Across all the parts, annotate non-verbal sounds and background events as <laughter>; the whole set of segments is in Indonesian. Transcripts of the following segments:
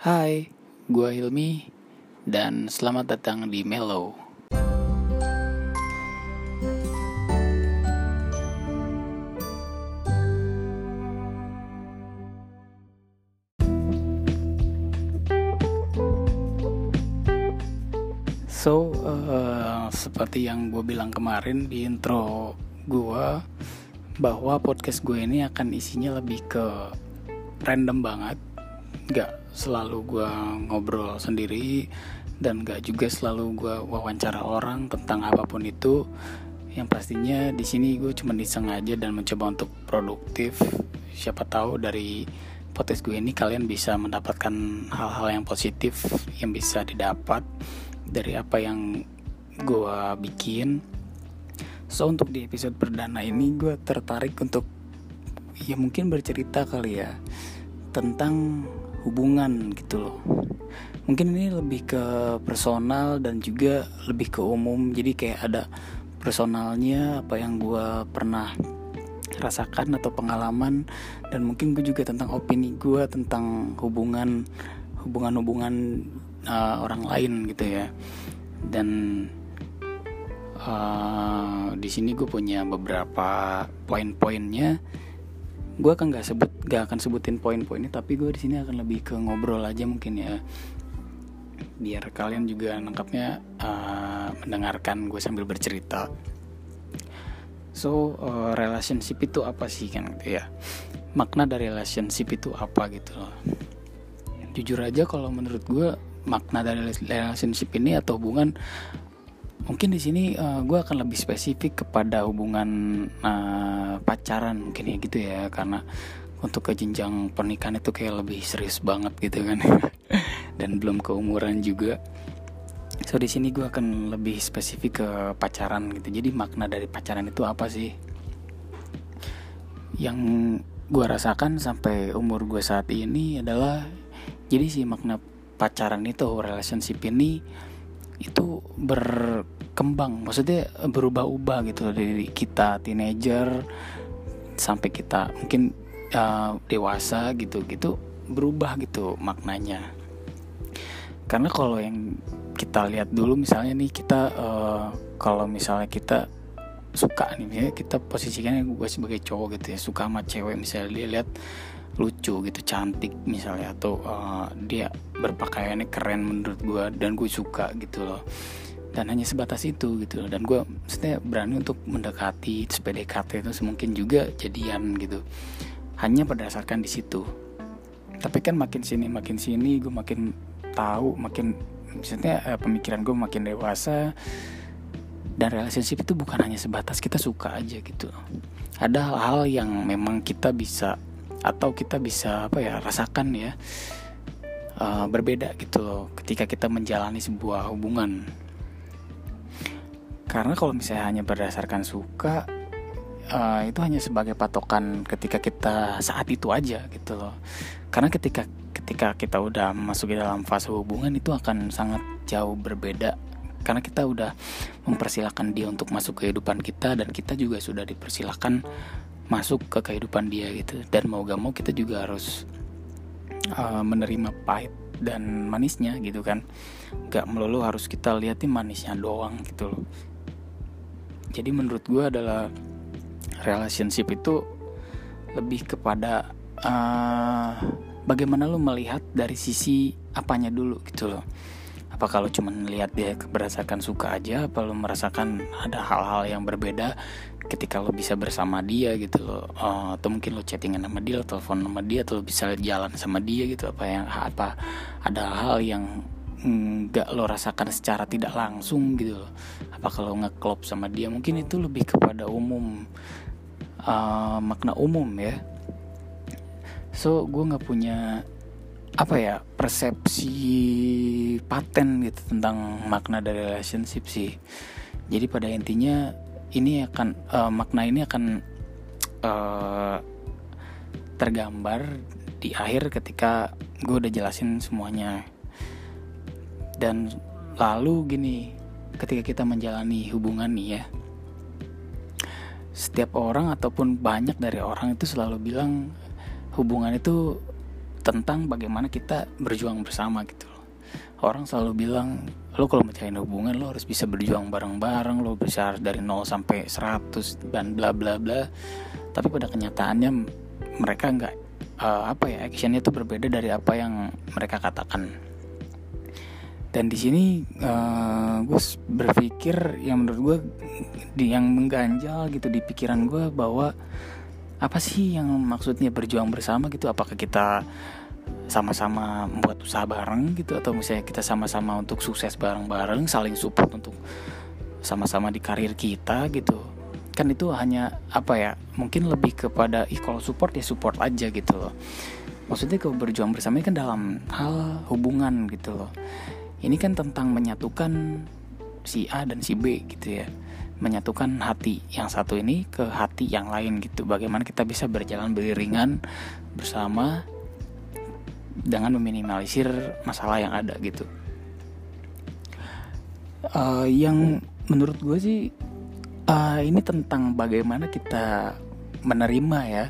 Hai, gue Hilmi dan selamat datang di Mellow. So, uh, seperti yang gue bilang kemarin di intro gue, bahwa podcast gue ini akan isinya lebih ke random banget, gak selalu gue ngobrol sendiri dan gak juga selalu gue wawancara orang tentang apa pun itu. Yang pastinya di sini gue cuma iseng aja dan mencoba untuk produktif. Siapa tahu dari podcast gue ini kalian bisa mendapatkan hal-hal yang positif yang bisa didapat dari apa yang gue bikin so untuk di episode perdana ini gue tertarik untuk ya mungkin bercerita kali ya tentang hubungan gitu loh. Mungkin ini lebih ke personal dan juga lebih ke umum. Jadi kayak ada personalnya apa yang gue pernah rasakan atau pengalaman. Dan mungkin gue juga tentang opini gue tentang hubungan hubungan-hubungan uh, orang lain gitu ya. Dan uh, di sini gue punya beberapa poin-poinnya gue akan nggak sebut gak akan sebutin poin-poinnya tapi gue di sini akan lebih ke ngobrol aja mungkin ya. Biar kalian juga nangkapnya uh, mendengarkan gue sambil bercerita. So uh, relationship itu apa sih kan? Gitu ya makna dari relationship itu apa gitu loh. Jujur aja kalau menurut gue makna dari relationship ini atau hubungan mungkin di sini uh, gue akan lebih spesifik kepada hubungan uh, pacaran mungkin ya gitu ya. Karena untuk ke jenjang pernikahan itu kayak lebih serius banget gitu kan. <laughs> Dan belum keumuran juga. So di sini gue akan lebih spesifik ke pacaran gitu. Jadi makna dari pacaran itu apa sih? Yang gue rasakan sampai umur gue saat ini adalah jadi sih makna pacaran itu relationship ini itu berkembang. Maksudnya berubah-ubah gitu dari kita teenager sampai kita mungkin uh, dewasa gitu gitu berubah gitu maknanya. Karena kalau yang kita lihat dulu misalnya nih kita uh, kalau misalnya kita suka nih ya kita posisikan gue sebagai cowok gitu ya suka sama cewek misalnya dia lihat lucu gitu cantik misalnya atau uh, dia berpakaiannya keren menurut gue dan gue suka gitu loh dan hanya sebatas itu gitu dan gue maksudnya berani untuk mendekati PDKT itu semungkin juga jadian gitu. Hanya berdasarkan di situ. Tapi kan makin sini makin sini gue makin tahu makin maksudnya uh, pemikiran gue makin dewasa. Dan relationship itu bukan hanya sebatas kita suka aja gitu. Ada hal-hal yang memang kita bisa atau kita bisa apa ya rasakan ya uh, berbeda gitu loh ketika kita menjalani sebuah hubungan karena kalau misalnya hanya berdasarkan suka uh, itu hanya sebagai patokan ketika kita saat itu aja gitu loh. Karena ketika ketika kita udah masuk di dalam fase hubungan itu akan sangat jauh berbeda. Karena kita udah mempersilahkan dia untuk masuk ke kehidupan kita dan kita juga sudah dipersilahkan masuk ke kehidupan dia gitu. Dan mau gak mau kita juga harus uh, menerima pahit dan manisnya gitu kan. Gak melulu harus kita liatin manisnya doang gitu loh jadi menurut gue adalah relationship itu lebih kepada uh, bagaimana lo melihat dari sisi apanya dulu gitu loh. Apa kalau cuma lihat dia berdasarkan suka aja apa lo merasakan ada hal-hal yang berbeda ketika lo bisa bersama dia gitu lo uh, atau mungkin lo chattingan sama dia telepon sama dia atau lo bisa jalan sama dia gitu. Apa yang apa ada hal yang nggak lo rasakan secara tidak langsung gitu loh. Apa kalau ngeklop sama dia? Mungkin itu lebih kepada umum uh, makna umum ya. So gue nggak punya apa ya persepsi paten gitu tentang makna dari relationship sih. Jadi pada intinya ini akan uh, makna ini akan uh, tergambar di akhir ketika gue udah jelasin semuanya dan lalu gini ketika kita menjalani hubungan nih ya setiap orang ataupun banyak dari orang itu selalu bilang hubungan itu tentang bagaimana kita berjuang bersama gitu orang selalu bilang lo kalau menjalin hubungan lo harus bisa berjuang bareng-bareng lo bisa dari 0 sampai 100 dan bla bla bla. Tapi pada kenyataannya mereka nggak uh, apa ya actionnya itu berbeda dari apa yang mereka katakan dan di sini uh, gue berpikir yang menurut gue yang mengganjal gitu di pikiran gue bahwa apa sih yang maksudnya berjuang bersama gitu? Apakah kita sama-sama membuat usaha bareng gitu? Atau misalnya kita sama-sama untuk sukses bareng-bareng saling support untuk sama-sama di karir kita gitu? Kan itu hanya apa ya mungkin lebih kepada ih kalau support ya support aja gitu loh. Maksudnya kalau berjuang bersama ini kan dalam hal hubungan gitu loh ini kan tentang menyatukan si A dan si B gitu ya. Menyatukan hati yang satu ini ke hati yang lain gitu. Bagaimana kita bisa berjalan beriringan bersama dengan meminimalisir masalah yang ada gitu. Uh, yang menurut gue sih uh, ini tentang bagaimana kita menerima ya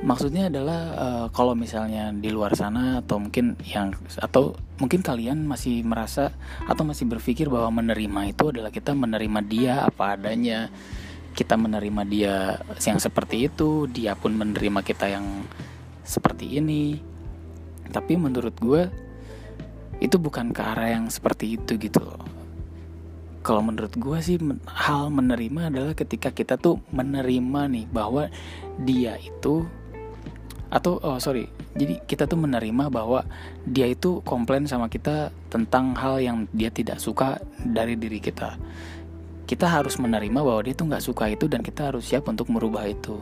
maksudnya adalah uh, kalau misalnya di luar sana atau mungkin yang atau mungkin kalian masih merasa atau masih berpikir bahwa menerima itu adalah kita menerima dia apa adanya. Kita menerima dia yang seperti itu dia pun menerima kita yang seperti ini. Tapi menurut gue itu bukan ke arah yang seperti itu gitu loh. Kalau menurut gue sih hal menerima adalah ketika kita tuh menerima nih bahwa dia itu atau oh sorry. Jadi kita tuh menerima bahwa dia itu komplain sama kita tentang hal yang dia tidak suka dari diri kita. Kita harus menerima bahwa dia tuh nggak suka itu dan kita harus siap untuk merubah itu.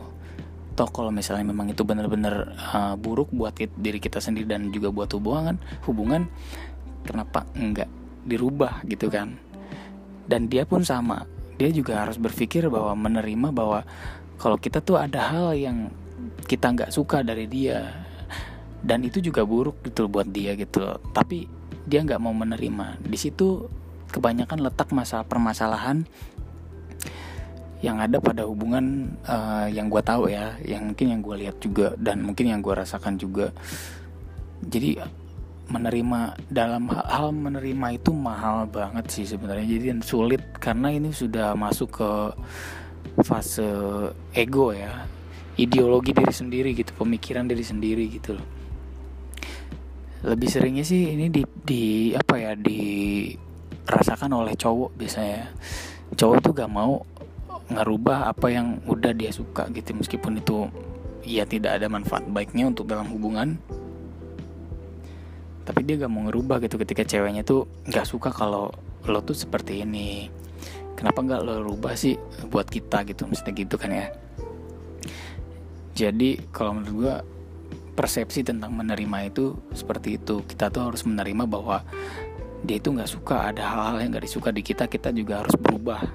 Toh kalau misalnya memang itu benar-benar uh, buruk buat diri kita sendiri dan juga buat hubungan hubungan kenapa enggak dirubah gitu kan? Dan dia pun sama. Dia juga harus berpikir bahwa menerima bahwa kalau kita tuh ada hal yang kita nggak suka dari dia. Dan itu juga buruk gitu buat dia gitu tapi dia nggak mau menerima. Di situ kebanyakan letak masa permasalahan yang ada pada hubungan uh, yang gue tahu ya yang mungkin yang gue lihat juga dan mungkin yang gue rasakan juga. Jadi menerima dalam hal menerima itu mahal banget sih sebenarnya. Jadi sulit karena ini sudah masuk ke fase ego ya ideologi diri sendiri gitu pemikiran diri sendiri gitu loh. Lebih seringnya sih ini di di apa ya dirasakan oleh cowok biasanya. Cowok tuh gak mau ngerubah apa yang udah dia suka gitu meskipun itu ya tidak ada manfaat baiknya untuk dalam hubungan. Tapi dia gak mau ngerubah gitu ketika ceweknya tuh gak suka kalau lo tuh seperti ini. Kenapa nggak lo rubah sih buat kita gitu mestinya gitu kan ya jadi kalau menurut gue persepsi tentang menerima itu seperti itu. Kita tuh harus menerima bahwa dia itu nggak suka. Ada hal-hal yang nggak disuka di kita kita juga harus berubah.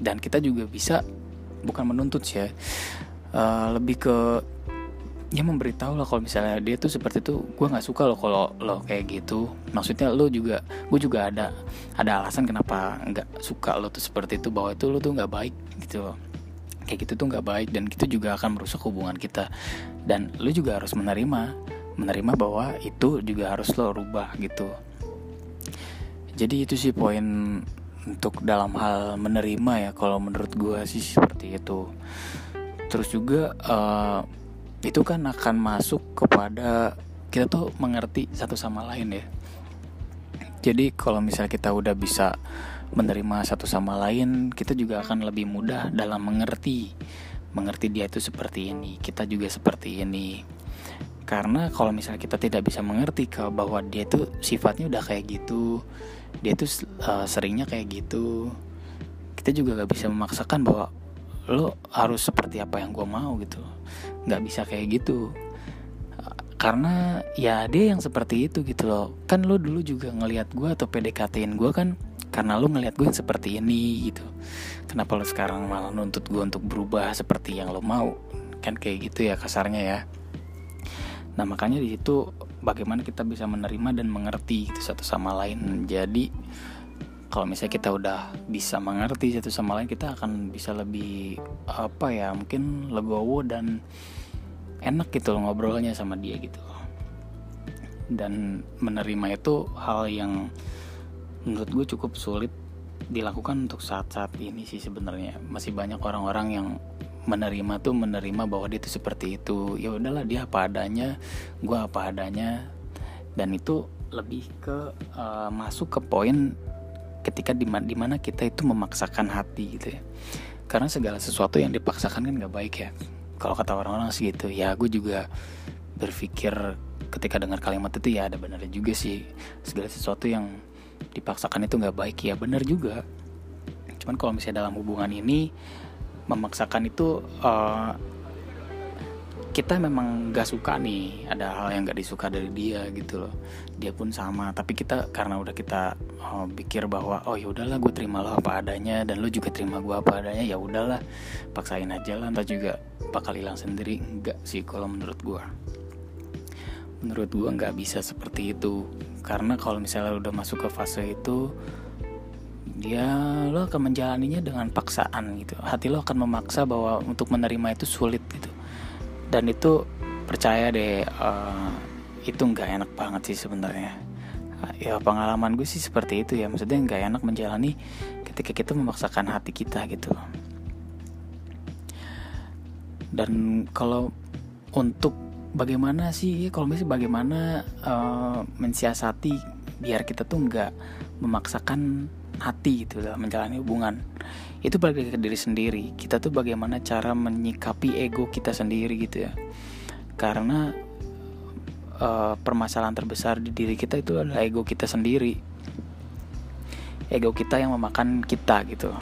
Dan kita juga bisa bukan menuntut sih ya uh, lebih ke ya memberitahu lah kalau misalnya dia tuh seperti itu gue nggak suka loh kalau lo kayak gitu. Maksudnya lo juga gue juga ada ada alasan kenapa nggak suka lo tuh seperti itu bahwa itu lo tuh nggak baik gitu loh kayak gitu tuh nggak baik dan itu juga akan merusak hubungan kita. Dan lu juga harus menerima menerima bahwa itu juga harus lo rubah gitu. Jadi itu sih poin untuk dalam hal menerima ya kalau menurut gue sih seperti itu. Terus juga uh, itu kan akan masuk kepada kita tuh mengerti satu sama lain ya. Jadi kalau misalnya kita udah bisa menerima satu sama lain, kita juga akan lebih mudah dalam mengerti. Mengerti dia itu seperti ini, kita juga seperti ini. Karena kalau misalnya kita tidak bisa mengerti ke bahwa dia itu sifatnya udah kayak gitu, dia itu uh, seringnya kayak gitu, kita juga gak bisa memaksakan bahwa lo harus seperti apa yang gue mau gitu, nggak bisa kayak gitu karena ya dia yang seperti itu gitu loh kan lo dulu juga ngelihat gue atau PDKT-in gue kan karena lu ngeliat gue seperti ini gitu. Kenapa lu sekarang malah nuntut gue untuk berubah seperti yang lo mau? Kan kayak gitu ya kasarnya ya. Nah makanya di situ bagaimana kita bisa menerima dan mengerti gitu satu sama lain. Jadi kalau misalnya kita udah bisa mengerti satu sama lain kita akan bisa lebih apa ya mungkin legowo dan enak gitu loh ngobrolnya sama dia gitu. Dan menerima itu hal yang menurut gue cukup sulit dilakukan untuk saat-saat ini sih sebenarnya. Masih banyak orang-orang yang menerima tuh menerima bahwa dia tuh seperti itu. Ya udahlah dia apa adanya gue apa adanya. Dan itu lebih ke uh, masuk ke poin ketika di mana, di mana kita itu memaksakan hati gitu ya. Karena segala sesuatu yang dipaksakan kan nggak baik ya. Kalau kata orang-orang sih gitu. Ya gue juga berpikir ketika dengar kalimat itu ya ada benernya juga sih. Segala sesuatu yang dipaksakan itu nggak baik. Ya benar juga. Cuman kalau misalnya dalam hubungan ini memaksakan itu uh, kita memang gak suka nih. Ada hal yang gak disuka dari dia gitu loh. Dia pun sama. Tapi kita karena udah kita oh, pikir bahwa oh ya udahlah gue terima lo apa adanya dan lo juga terima gue apa adanya ya udahlah paksain aja lah. Entah juga bakal hilang sendiri. Enggak sih kalau menurut gue menurut gue nggak bisa seperti itu karena kalau misalnya udah masuk ke fase itu dia lo akan menjalaninya dengan paksaan gitu. Hati lo akan memaksa bahwa untuk menerima itu sulit gitu. Dan itu percaya deh uh, itu nggak enak banget sih sebenarnya. Ya pengalaman gue sih seperti itu ya. Maksudnya nggak enak menjalani ketika kita memaksakan hati kita gitu. Dan kalau untuk bagaimana sih kalau misalnya bagaimana uh, mensiasati biar kita tuh nggak memaksakan hati gitu dalam menjalani hubungan. Itu balik ke diri sendiri. Kita tuh bagaimana cara menyikapi ego kita sendiri gitu ya. Karena uh, permasalahan terbesar di diri kita itu adalah ego kita sendiri. Ego kita yang memakan kita gitu.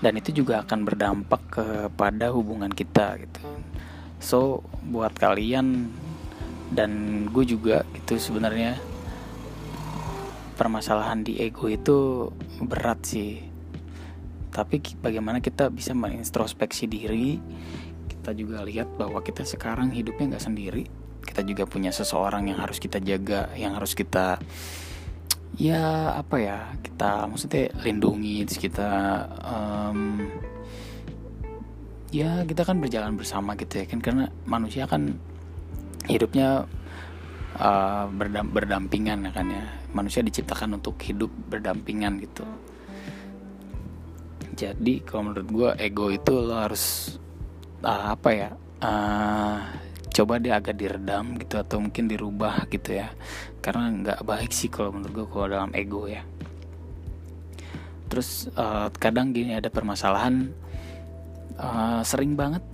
Dan itu juga akan berdampak kepada hubungan kita gitu so buat kalian dan gue juga itu sebenarnya permasalahan di ego itu berat sih. Tapi bagaimana kita bisa mengintrospeksi diri? Kita juga lihat bahwa kita sekarang hidupnya nggak sendiri. Kita juga punya seseorang yang harus kita jaga yang harus kita ya apa ya kita maksudnya lindungi kita um, ya kita kan berjalan bersama gitu ya kan karena manusia kan hidupnya uh, berdam berdampingan ya kan ya. Manusia diciptakan untuk hidup berdampingan gitu. Jadi kalau menurut gue ego itu lo harus uh, apa ya uh, coba dia agak diredam gitu atau mungkin dirubah gitu ya. Karena nggak baik sih kalau menurut gue kalau dalam ego ya. Terus uh, kadang gini ada permasalahan uh, sering banget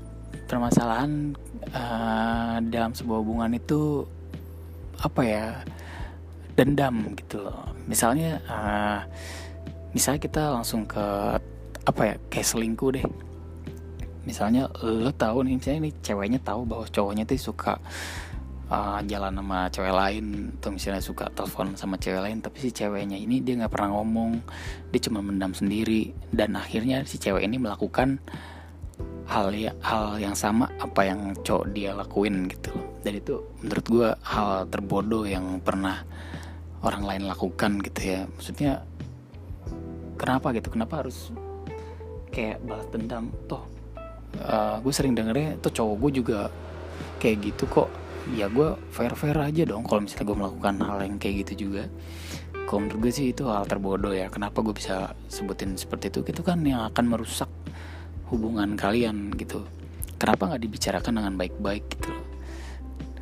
permasalahan uh, dalam sebuah hubungan itu apa ya dendam gitu loh. Misalnya uh, misalnya kita langsung ke apa ya kayak selingkuh deh. Misalnya lo tahu nih misalnya nih ceweknya tahu bahwa cowoknya tuh suka uh, jalan sama cewek lain atau misalnya suka telepon sama cewek lain tapi si ceweknya ini dia nggak pernah ngomong dia cuma mendam sendiri dan akhirnya si cewek ini melakukan hal ya hal yang sama apa yang cowok dia lakuin gitu dan itu menurut gue hal terbodoh yang pernah orang lain lakukan gitu ya. Maksudnya kenapa gitu? Kenapa harus kayak balas dendam? Toh uh, gue sering dengernya tuh cowok gue juga kayak gitu kok. Ya gue fair fair aja dong kalau misalnya gue melakukan hal yang kayak gitu juga. Kalau menurut gue sih itu hal terbodoh ya. Kenapa gue bisa sebutin seperti itu? Itu kan yang akan merusak hubungan kalian gitu. Kenapa nggak dibicarakan dengan baik-baik gitu? Loh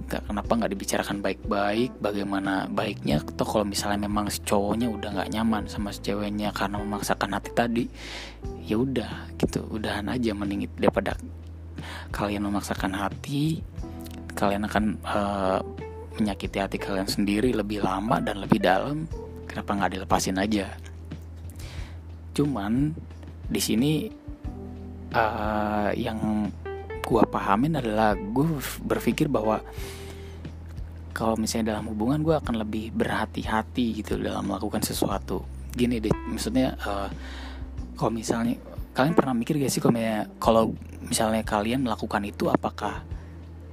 kenapa nggak dibicarakan baik-baik? Bagaimana baiknya? Atau kalau misalnya memang si cowoknya udah nggak nyaman sama si ceweknya karena memaksakan hati tadi ya udah gitu udahan aja mending daripada kalian memaksakan hati kalian akan uh, menyakiti hati kalian sendiri lebih lama dan lebih dalam. Kenapa nggak dilepasin aja? Cuman di sini uh, yang gue pahamin adalah gue berpikir bahwa kalau misalnya dalam hubungan gue akan lebih berhati-hati gitu dalam melakukan sesuatu. Gini deh maksudnya uh, kalau misalnya kalian pernah mikir gak sih kalau misalnya, kalau misalnya kalian melakukan itu apakah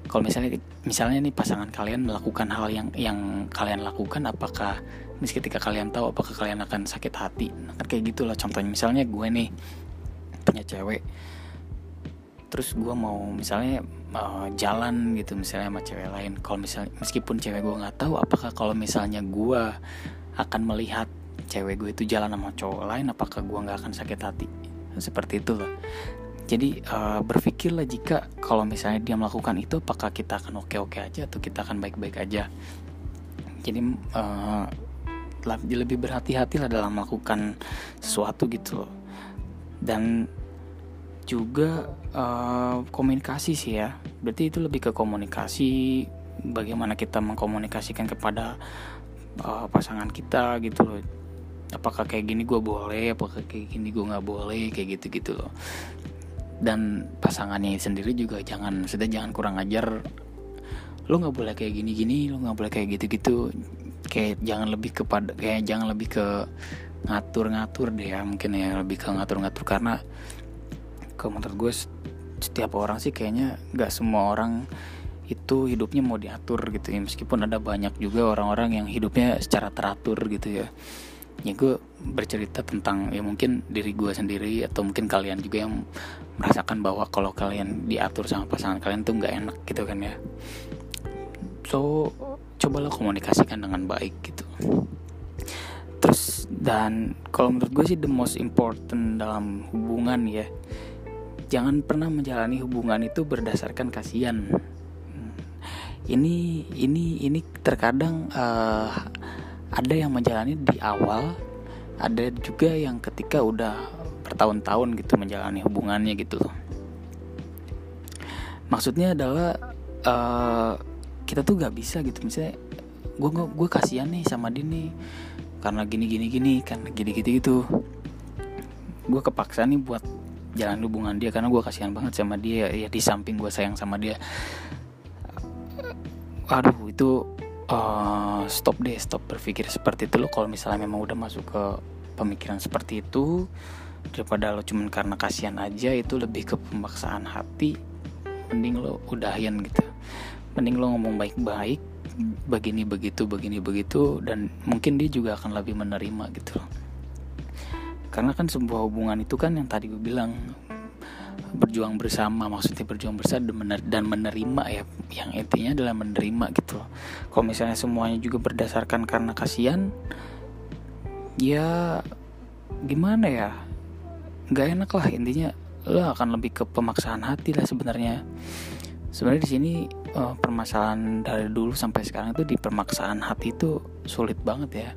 kalau misalnya misalnya nih pasangan kalian melakukan hal yang yang kalian lakukan apakah meski ketika kalian tahu apakah kalian akan sakit hati? Nah, kan kayak gitulah contohnya. Misalnya gue nih punya cewek. Terus gue mau misalnya uh, jalan gitu misalnya sama cewek lain. Kalau misalnya meskipun cewek gue nggak tahu apakah kalau misalnya gue akan melihat cewek gue itu jalan sama cowok lain apakah gue nggak akan sakit hati? Seperti itu loh jadi uh, berpikirlah jika kalau misalnya dia melakukan itu apakah kita akan oke-oke aja atau kita akan baik-baik aja? Jadi uh, lebih berhati-hati lah dalam melakukan sesuatu gitu loh dan juga uh, komunikasi sih ya. Berarti itu lebih ke komunikasi bagaimana kita mengkomunikasikan kepada uh, pasangan kita gitu loh. Apakah kayak gini gue boleh apakah kayak gini gue nggak boleh kayak gitu gitu loh. Dan pasangannya sendiri juga jangan sudah jangan kurang ajar lo nggak boleh kayak gini gini lo nggak boleh kayak gitu gitu kayak jangan lebih kepada kayak jangan lebih ke ngatur-ngatur deh ya mungkin ya lebih ke ngatur-ngatur karena kalau menurut gue setiap orang sih kayaknya nggak semua orang itu hidupnya mau diatur gitu ya meskipun ada banyak juga orang-orang yang hidupnya secara teratur gitu ya. Ya gue bercerita tentang ya mungkin diri gue sendiri atau mungkin kalian juga yang merasakan bahwa kalau kalian diatur sama pasangan kalian tuh nggak enak gitu kan ya. So cobalah komunikasikan dengan baik gitu dan kalau menurut gue sih the most important dalam hubungan ya jangan pernah menjalani hubungan itu berdasarkan kasihan. Ini ini ini terkadang uh, ada yang menjalani di awal ada juga yang ketika udah bertahun-tahun gitu menjalani hubungannya gitu maksudnya adalah uh, kita tuh gak bisa gitu. Misalnya gue gue kasihan nih sama dia nih karena gini gini gini karena gini gitu gitu. Gue kepaksa nih buat jalan hubungan dia karena gue kasihan banget sama dia. Ya di samping gue sayang sama dia. Aduh itu uh, stop deh stop berpikir seperti itu. Lo kalau misalnya memang udah masuk ke pemikiran seperti itu daripada lo cuman karena kasihan aja itu lebih ke pemaksaan hati. Mending lo udahin gitu. Mending lo ngomong baik-baik begini begitu begini begitu dan mungkin dia juga akan lebih menerima gitu. Karena kan sebuah hubungan itu kan yang tadi gue bilang berjuang bersama maksudnya berjuang bersama dan menerima ya yang intinya adalah menerima gitu. Kalau misalnya semuanya juga berdasarkan karena kasihan ya gimana ya? Nggak enak lah intinya lo akan lebih ke pemaksaan hati lah sebenarnya sebenarnya di sini uh, permasalahan dari dulu sampai sekarang itu di pemaksaan hati itu sulit banget ya.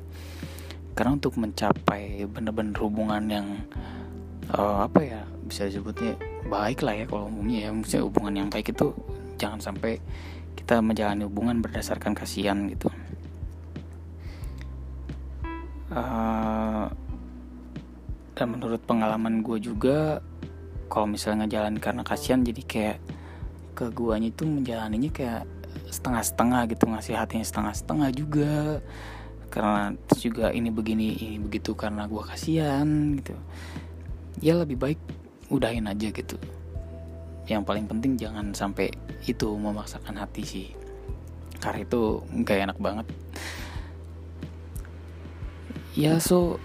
Karena untuk mencapai bener-bener hubungan yang uh, apa ya bisa disebutnya baik lah ya kalau umumnya ya. Maksudnya hubungan yang baik itu jangan sampai kita menjalani hubungan berdasarkan kasihan gitu. Uh, dan menurut pengalaman gue juga kalau misalnya ngejalan karena kasihan jadi kayak ke guanya itu menjalaninya kayak setengah-setengah gitu ngasih hatinya setengah-setengah juga. Karena juga ini begini ini begitu karena gue kasihan gitu. Ya lebih baik udahin aja gitu. Yang paling penting jangan sampai itu memaksakan hati sih. Karena itu gak enak banget ya so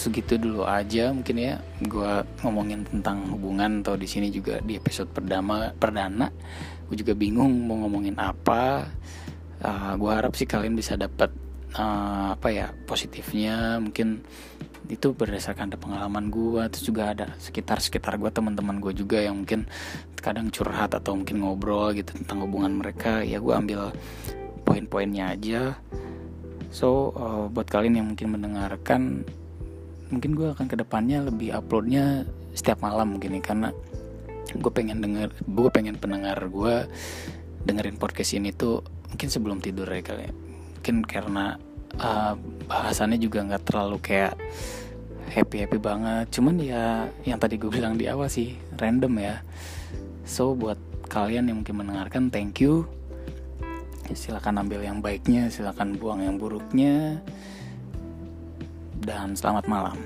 segitu dulu aja mungkin ya. Gue ngomongin tentang hubungan atau di sini juga di episode perdana perdana. Gue juga bingung mau ngomongin apa. Uh, eh, gue harap sih kalian bisa dapat uh, apa ya positifnya. Mungkin itu berdasarkan ada pengalaman gue terus juga ada sekitar sekitar gue teman-teman gue juga yang mungkin kadang curhat atau mungkin ngobrol gitu tentang hubungan mereka. Ya gue ambil poin-poinnya aja so uh, buat kalian yang mungkin mendengarkan mungkin gue akan ke depannya lebih uploadnya setiap malam mungkin nih karena gue pengen denger gue pengen pendengar gue dengerin podcast ini tuh mungkin sebelum tidur ya kali ya. Mungkin karena uh, bahasannya juga nggak terlalu kayak happy happy banget. Cuman ya yang tadi gue bilang di awal sih random ya. So buat kalian yang mungkin mendengarkan thank you silakan ambil yang baiknya silakan buang yang buruknya. Dan selamat malam